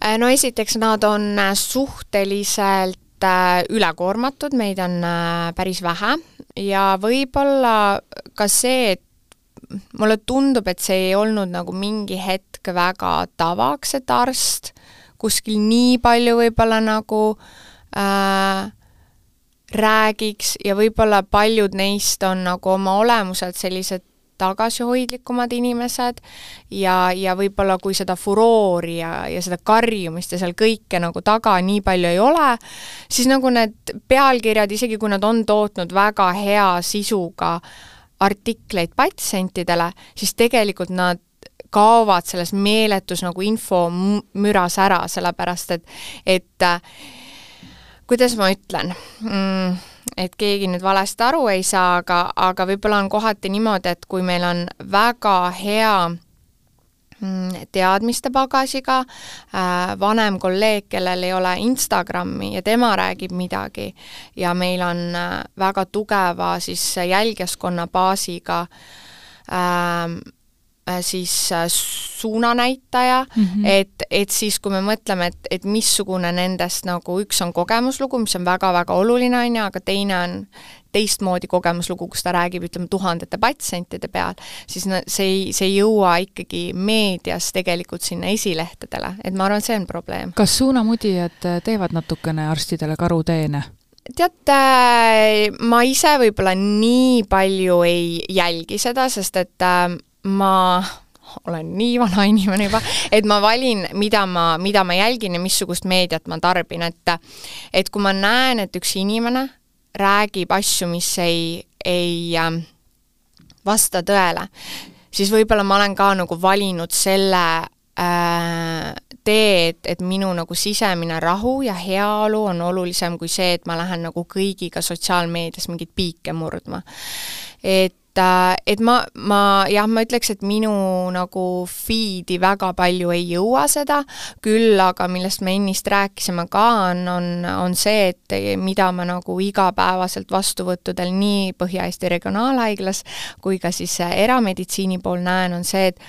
Äh, no esiteks, nad on äh, suhteliselt äh, ülekoormatud, meid on päris vähe ja võib-olla ka see, et mulle tundub, et see ei olnud nagu mingi hetk väga tavaks, et arst kuskil nii palju võib-olla nagu äh, räägiks ja võib-olla paljud neist on nagu oma olemuselt sellised tagasihoidlikumad inimesed ja, ja võib-olla kui seda furoori ja, ja seda karjumist ja seal kõike nagu taga nii palju ei ole, siis nagu need pealkirjad, isegi kui nad on tootnud väga hea sisuga artikleid patsientidele, siis tegelikult nad kaovad selles meeletus nagu infomüras ära, sellepärast et, et kuidas ma ütlen mm,, et keegi nüüd valesti aru ei saa, aga, aga võib-olla on kohati niimoodi, et kui meil on väga hea mm, teadmiste pagasiga äh, vanem kolleeg, kellel ei ole Instagrami ja tema räägib midagi ja meil on äh, väga tugeva siis jälgijaskonna baasiga äh, siis suunanäitaja mm, -hmm. et, et siis, kui me mõtleme, et, et missugune nendest nagu üks on kogemuslugu, mis on väga-väga oluline, on ju, aga teine on teistmoodi kogemuslugu, kus ta räägib, ütleme, tuhandete patsientide peal, siis no see ei, see ei jõua ikkagi meedias tegelikult sinna esilehtedele, et ma arvan, see on probleem. kas suunamudijad teevad natukene arstidele karuteene? teate, ma ise võib-olla nii palju ei jälgi seda, sest et äh, ma olen nii vana inimene juba, et ma valin, mida ma, mida ma jälgin ja missugust meediat ma tarbin, et et kui ma näen, et üks inimene räägib asju, mis ei, ei äh, vasta tõele, siis võib-olla ma olen ka nagu valinud selle äh, tee, et, et minu nagu sisemine rahu ja heaolu on olulisem kui see, et ma lähen nagu kõigiga sotsiaalmeedias mingeid piike murdma. et äh, et ma, ma jah, ma ütleks, et minu nagu feed'i väga palju ei jõua seda, küll aga millest me ennist rääkisime ka, on, on, on see, et mida ma nagu igapäevaselt vastuvõttudel nii Põhja-Eesti Regionaalhaiglas kui ka siis erameditsiini pool näen, on see, et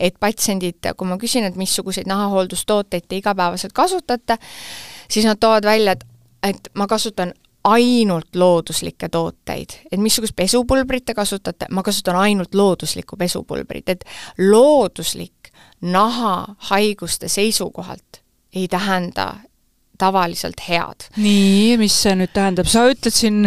et patsiendid, kui ma küsin, et missuguseid nahahooldustooteid te igapäevaselt kasutate, siis nad toovad välja, et et ma kasutan ainult looduslikke tooteid, et missugust pesupulbrit te kasutate, ma kasutan ainult looduslikku pesupulbrit, et looduslik nahahaiguste seisukohalt ei tähenda tavaliselt head. nii, mis see nüüd tähendab, sa ütled siin,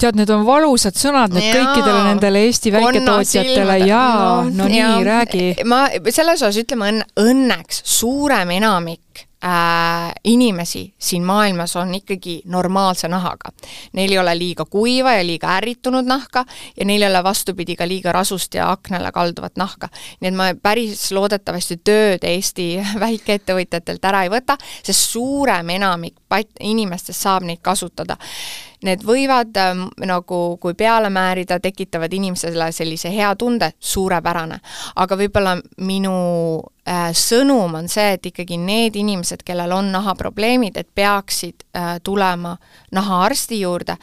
tead, need on valusad sõnad nüüd kõikidele nendele Eesti väiketootjatele, jaa, no, no nii, räägi. ma selles osas ütleme õnn-, õnneks suurem enamik äh, inimesi siin maailmas on ikkagi normaalse nahaga. Neil ei ole liiga kuiva ja liiga ärritunud nahka ja neil ei ole vastupidi ka liiga rasust ja aknale kalduvat nahka. nii et ma päris loodetavasti tööd Eesti väikeettevõtjatelt ära ei võta, sest suurem enamik pat-, inimestest saab neid kasutada need võivad äh, nagu, kui peale määrida, tekitavad inimesele sellise hea tunde, suurepärane. aga võib-olla minu äh, sõnum on see, et ikkagi need inimesed, kellel on nahaprobleemid, et peaksid äh, tulema nahaarsti juurde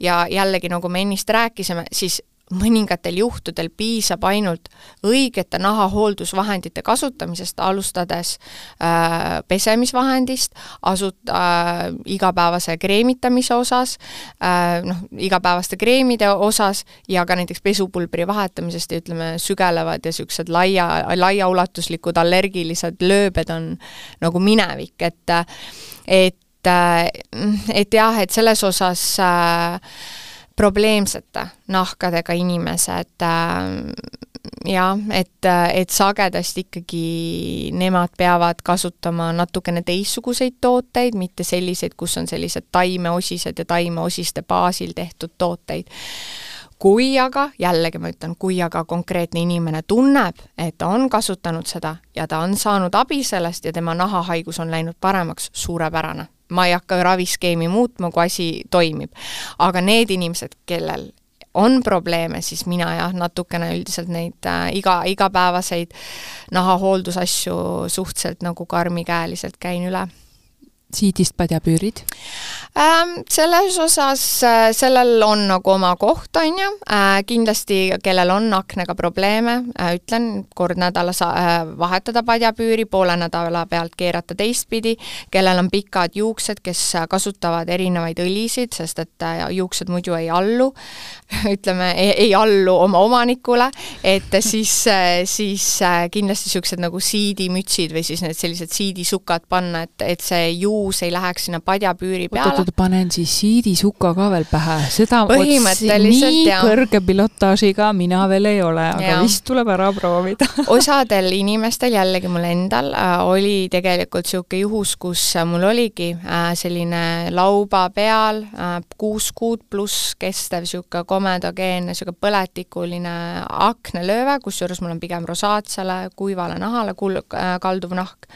ja jällegi, nagu me ennist rääkisime, siis mõningatel juhtudel piisab ainult õigete nahahooldusvahendite kasutamisest, alustades äh, pesemisvahendist, asut- äh,, igapäevase kreemitamise osas äh,, noh, igapäevaste kreemide osas ja ka näiteks pesupulbri vahetamisest ja ütleme, sügelevad ja niisugused laia, laiaulatuslikud allergilised lööbed on nagu minevik, et et et jah, et selles osas äh, probleemsete nahkadega inimesed äh, jah, et, et sagedasti ikkagi nemad peavad kasutama natukene teistsuguseid tooteid, mitte selliseid, kus on sellised taimeosised ja taimeosiste baasil tehtud tooteid. kui aga, jällegi ma ütlen, kui aga konkreetne inimene tunneb, et ta on kasutanud seda ja ta on saanud abi sellest ja tema nahahaigus on läinud paremaks, suurepärane ma ei hakka raviskeemi muutma, kui asi toimib. aga need inimesed, kellel on probleeme, siis mina jah, natukene üldiselt neid äh, iga, igapäevaseid nahahooldusasju suhteliselt nagu karmikäeliselt käin üle siidist padjapüürid ähm,? Selles osas, äh, sellel on nagu oma koht, on ju äh,, kindlasti kellel on aknaga probleeme äh,, ütlen, kord nädalas äh, vahetada padjapüüri, poole nädala pealt keerata teistpidi, kellel on pikad juuksed, kes kasutavad erinevaid õlisid, sest et äh, juuksed muidu ei allu, ütleme, ei allu oma omanikule, et siis, äh, siis kindlasti niisugused nagu siidimütsid või siis need sellised siidisukad panna, et, et see juu juus ei läheks sinna padjapüüri peale. oot-oot, panen siis siidisuka ka veel pähe, seda põhimõtteliselt nii jah. kõrge pilotaažiga mina veel ei ole, aga ja. vist tuleb ära proovida osadel inimestel, jällegi mul endal äh,, oli tegelikult niisugune juhus, kus mul oligi äh, selline lauba peal äh, kuus kuud pluss kestev niisugune komedageenne, niisugune põletikuline aknalööve, kusjuures mul on pigem rosaatsele kuivale nahale kul-, äh, kalduv nahk.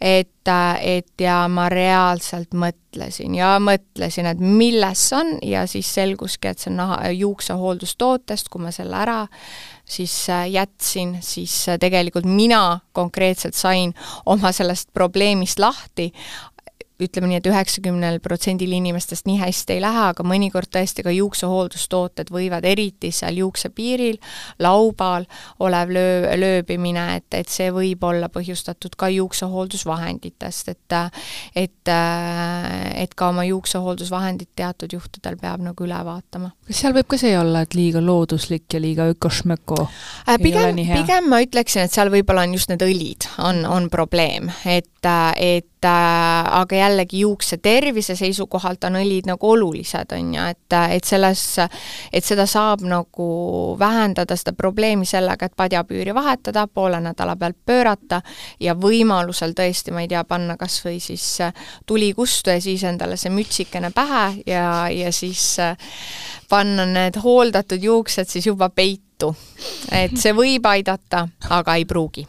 et et ja ma reaalselt mõtlesin ja mõtlesin, et milles see on ja siis selguski, et see on naha, juuksehooldustootest, kui ma selle ära siis äh, jätsin, siis äh, tegelikult mina konkreetselt sain oma sellest probleemist lahti, ütleme nii et, et üheksakümnel protsendil inimestest nii hästi ei lähe, aga mõnikord tõesti ka juuksehooldustooted võivad eriti seal juuksepiiril, laubal olev löö, lööbimine, et, et see võib olla põhjustatud ka juuksehooldusvahenditest, et et, et ka oma juuksehooldusvahendid teatud juhtudel peab nagu üle vaatama. kas seal võib ka see olla, et liiga looduslik ja liiga ökošmöko äh, pigem, pigem ma ütleksin, et seal võib-olla on just need õlid, on, on probleem, et, et äh, aga jällegi juukse tervise seisukohalt on õlid nagu olulised, on ju, et, et selles, et seda saab nagu vähendada, seda probleemi sellega, et padjapüüri vahetada, poole nädala pealt pöörata ja võimalusel tõesti, ma ei tea, panna kas või siis tuli kustu ja siis endale see mütsikene pähe ja, ja siis panna need hooldatud juuksed siis juba peitu. et see võib aidata, aga ei pruugi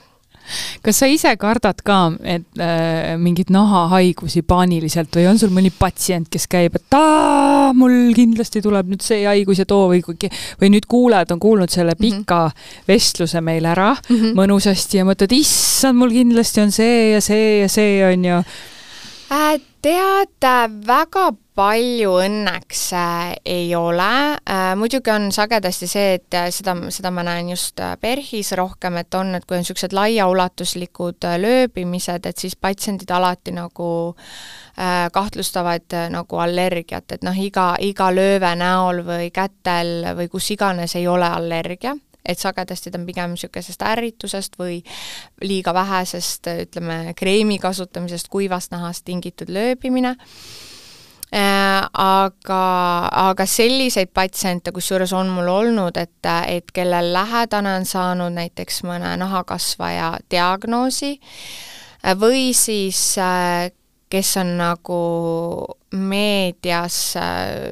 kas sa ise kardad ka, et äh, mingeid nahahaigusi paaniliselt või on sul mõni patsient, kes käib, et aa, mul kindlasti tuleb nüüd see haigus ja too või kuigi, või nüüd kuulajad on kuulnud selle mhm. pika mm -hmm. vestluse meil ära mm -hmm. mõnusasti ja mõtled, issand, mul kindlasti on see ja see ja see, on ju äh,? tead, väga palju õnneks äh, ei ole. Äh,, muidugi on sagedasti see, et äh, seda, seda ma näen just PERHis rohkem, et on, et kui on niisugused laiaulatuslikud lööbimised, et siis patsiendid alati nagu kahtlustavad nagu allergiat, et noh, iga, iga lööve näol või kätel või kus iganes ei ole allergia. Et sagedasti ta on pigem niisugusest ärritusest või liiga vähesest, ütleme, kreemi kasutamisest, kuivast nahast tingitud lööbimine aga, aga selliseid patsiente, kusjuures on mul olnud, et, et kellel lähedane on saanud näiteks mõne nahakasvaja diagnoosi äh, või siis äh, kes on nagu meedias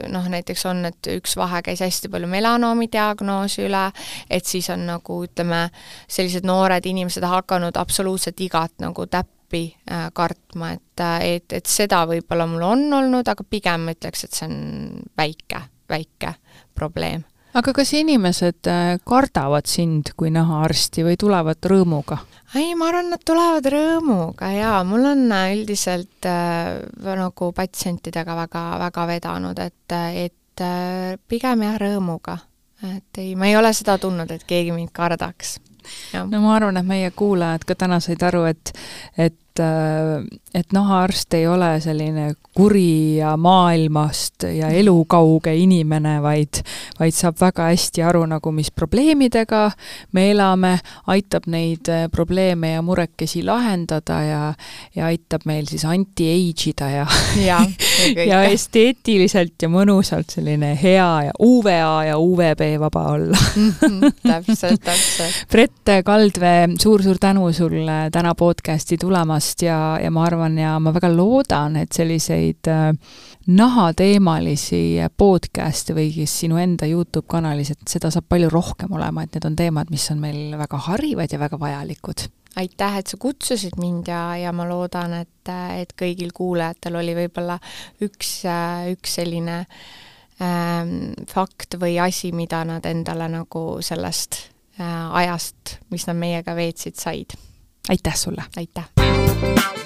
noh, näiteks on, et üks vahe käis hästi palju melanoomi diagnoosi üle, et siis on nagu ütleme, sellised noored inimesed hakanud absoluutselt igat nagu täppi appi äh, kartma, et, äh, et, et seda võib-olla mul on olnud, aga pigem ma ütleks, et see on väike, väike probleem. aga kas inimesed äh, kardavad sind kui nahaarsti või tulevad rõõmuga? ei, ma arvan, nad tulevad rõõmuga jaa, mul on üldiselt äh, nagu patsientidega väga, väga vedanud, et, et äh, pigem jah, rõõmuga. et ei, ma ei ole seda tundnud, et keegi mind kardaks. no ma arvan, et meie kuulajad ka täna said aru, et, et Äh, et nahaarst ei ole selline kuri ja maailmast ja elukauge inimene, vaid, vaid saab väga hästi aru nagu, mis probleemidega me elame, aitab neid äh, probleeme ja murekesi lahendada ja, ja aitab meil siis anti-age ida ja, ja, ja esteetiliselt ja mõnusalt selline hea ja UVA ja UVB vaba olla. Mhm, täpselt, täpselt. Brett Kaldvee suur,, suur-suur tänu sulle täna podcasti tulemast tulemast ja, ja ma arvan ja ma väga loodan, et selliseid äh, nahateemalisi podcast'e või siis sinu enda Youtube kanalis, et seda saab palju rohkem olema, et need on teemad, mis on meil väga harivad ja väga vajalikud aitäh, et sa kutsusid mind ja, ja ma loodan, et, et kõigil kuulajatel oli võib-olla üks, üks selline ähm, fakt või asi, mida nad endale nagu sellest äh, ajast, mis nad meiega veetsid, said aitäh sulle! aitäh! Bye.